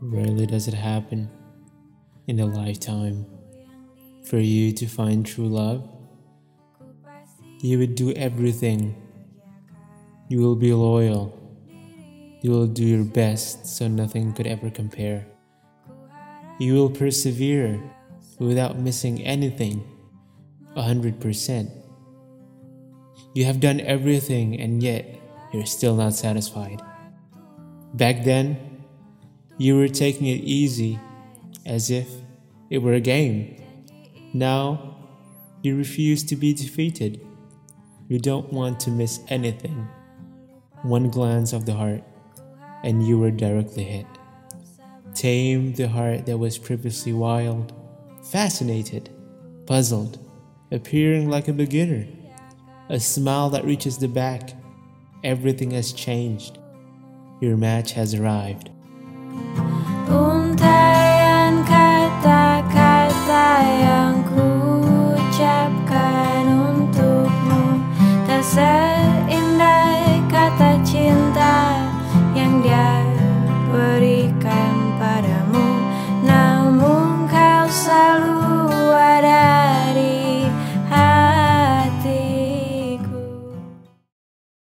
Rarely does it happen in a lifetime for you to find true love. You would do everything. You will be loyal. You will do your best so nothing could ever compare. You will persevere without missing anything, a hundred percent. You have done everything and yet you're still not satisfied. Back then, you were taking it easy as if it were a game. Now, you refuse to be defeated. You don't want to miss anything. One glance of the heart, and you were directly hit. Tame the heart that was previously wild, fascinated, puzzled, appearing like a beginner. A smile that reaches the back. Everything has changed. Your match has arrived. Untaian kata-kata yang ku untukmu Tak